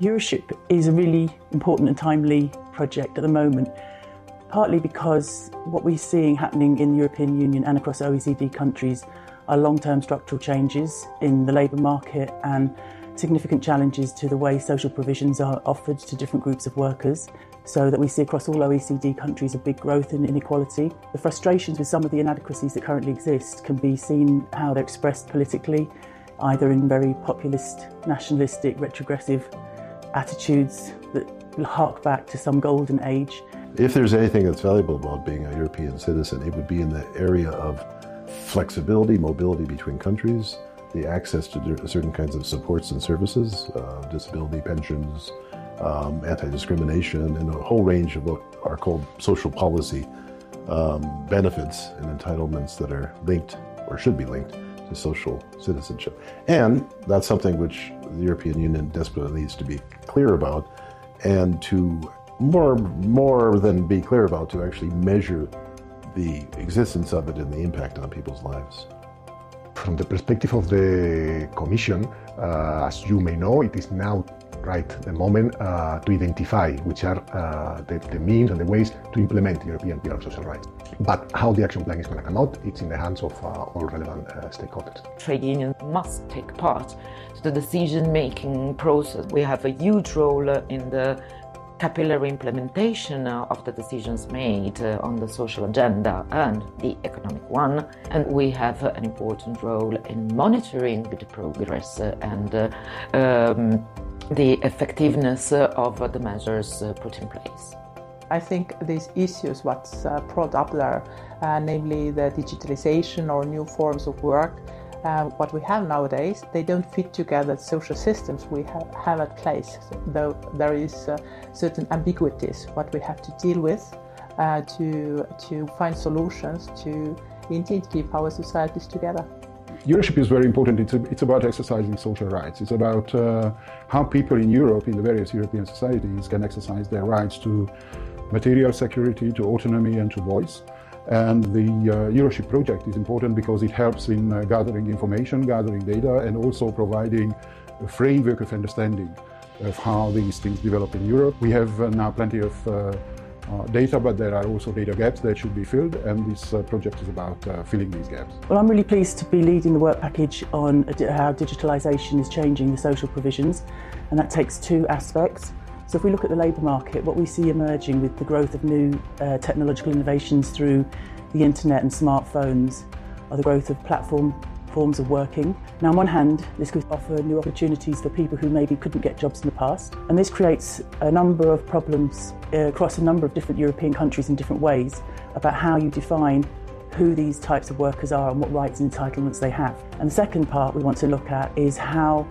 Euroship is a really important and timely project at the moment, partly because what we're seeing happening in the European Union and across OECD countries are long term structural changes in the labour market and significant challenges to the way social provisions are offered to different groups of workers. So that we see across all OECD countries a big growth in inequality. The frustrations with some of the inadequacies that currently exist can be seen how they're expressed politically, either in very populist, nationalistic, retrogressive attitudes that hark back to some golden age. If there's anything that's valuable about being a European citizen, it would be in the area of flexibility, mobility between countries, the access to certain kinds of supports and services, uh, disability pensions, um, anti-discrimination, and a whole range of what are called social policy um, benefits and entitlements that are linked or should be linked to social citizenship. And that's something which the European Union desperately needs to be clear about and to more, more than be clear about, to actually measure the existence of it and the impact on people's lives. From the perspective of the Commission, uh, as you may know, it is now right the moment uh, to identify which are uh, the, the, means and the ways to implement the European Pillar of Social Rights. But how the action plan is going to come out, it's in the hands of uh, all relevant uh, stakeholders. Trade unions must take part to the decision-making process. We have a huge role in the capillary implementation of the decisions made uh, on the social agenda and the economic one. And we have an important role in monitoring the progress and uh, um, the effectiveness of the measures uh, put in place. I think these issues, what's uh, brought up there, uh, namely the digitalization or new forms of work, uh, what we have nowadays, they don't fit together the social systems we have, have at place. Though there is uh, certain ambiguities, what we have to deal with to to find solutions to indeed keep our societies together. Euroship is very important. It's, a, it's about exercising social rights. It's about uh, how people in Europe, in the various European societies, can exercise their rights to material security, to autonomy, and to voice. And the uh, Euroship project is important because it helps in uh, gathering information, gathering data, and also providing a framework of understanding of how these things develop in Europe. We have uh, now plenty of uh, uh, data, but there are also data gaps that should be filled, and this uh, project is about uh, filling these gaps. Well, I'm really pleased to be leading the work package on how digitalisation is changing the social provisions, and that takes two aspects. So, if we look at the labour market, what we see emerging with the growth of new uh, technological innovations through the internet and smartphones are the growth of platform forms of working. Now, on one hand, this could offer new opportunities for people who maybe couldn't get jobs in the past, and this creates a number of problems uh, across a number of different European countries in different ways about how you define who these types of workers are and what rights and entitlements they have. And the second part we want to look at is how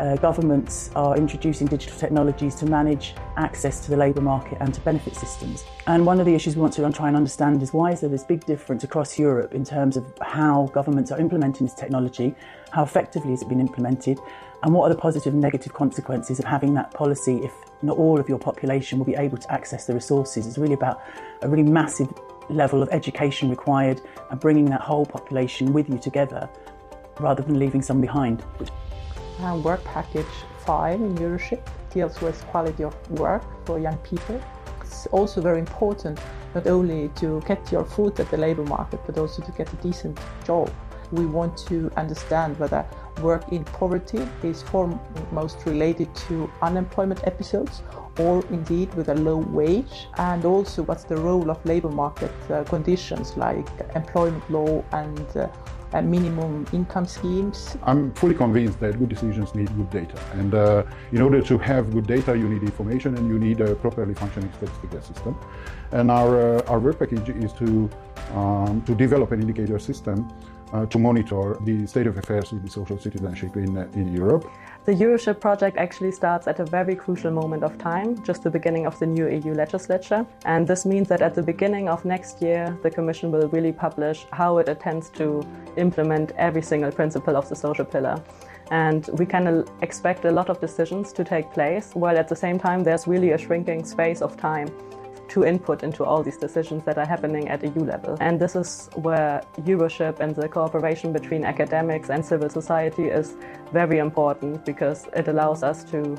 uh, governments are introducing digital technologies to manage access to the labour market and to benefit systems. And one of the issues we want to try and understand is why is there this big difference across Europe in terms of how governments are implementing this technology, how effectively has it been implemented, and what are the positive and negative consequences of having that policy if not all of your population will be able to access the resources. It's really about a really massive level of education required and bringing that whole population with you together rather than leaving some behind. Uh, work package 5 in Euroship deals with quality of work for young people. It's also very important not only to get your foot at the labor market, but also to get a decent job. We want to understand whether work in poverty is foremost related to unemployment episodes or indeed with a low wage, and also what's the role of labor market uh, conditions like employment law and uh, minimum income schemes. I'm fully convinced that good decisions need good data. And uh, in order to have good data, you need information and you need a properly functioning statistical system. And our, uh, our work package is to, um, to develop an indicator system uh, to monitor the state of affairs with the social citizenship in, uh, in Europe. The Euroship project actually starts at a very crucial moment of time, just the beginning of the new EU legislature. And this means that at the beginning of next year, the Commission will really publish how it intends to implement every single principle of the social pillar. And we can expect a lot of decisions to take place, while at the same time, there's really a shrinking space of time to input into all these decisions that are happening at EU level. And this is where Euroship and the cooperation between academics and civil society is very important because it allows us to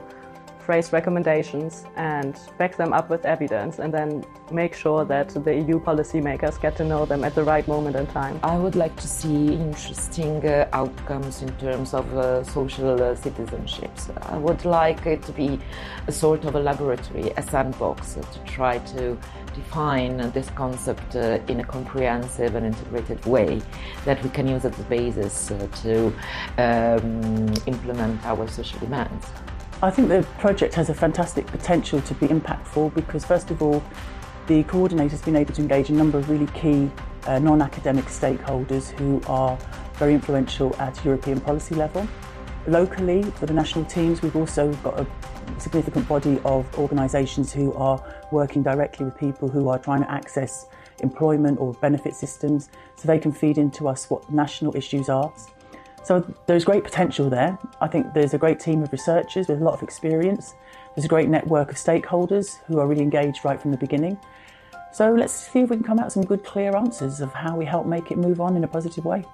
phrase recommendations and back them up with evidence and then make sure that the EU policymakers get to know them at the right moment in time. I would like to see interesting uh, outcomes in terms of uh, social uh, citizenships. I would like it to be a sort of a laboratory, a sandbox, uh, to try to define this concept uh, in a comprehensive and integrated way that we can use as a basis uh, to um, implement our social demands. I think the project has a fantastic potential to be impactful because, first of all, the coordinator has been able to engage a number of really key uh, non academic stakeholders who are very influential at European policy level. Locally, for the national teams, we've also got a significant body of organisations who are working directly with people who are trying to access employment or benefit systems so they can feed into us what national issues are. So there's great potential there. I think there's a great team of researchers with a lot of experience. There's a great network of stakeholders who are really engaged right from the beginning. So let's see if we can come out with some good, clear answers of how we help make it move on in a positive way.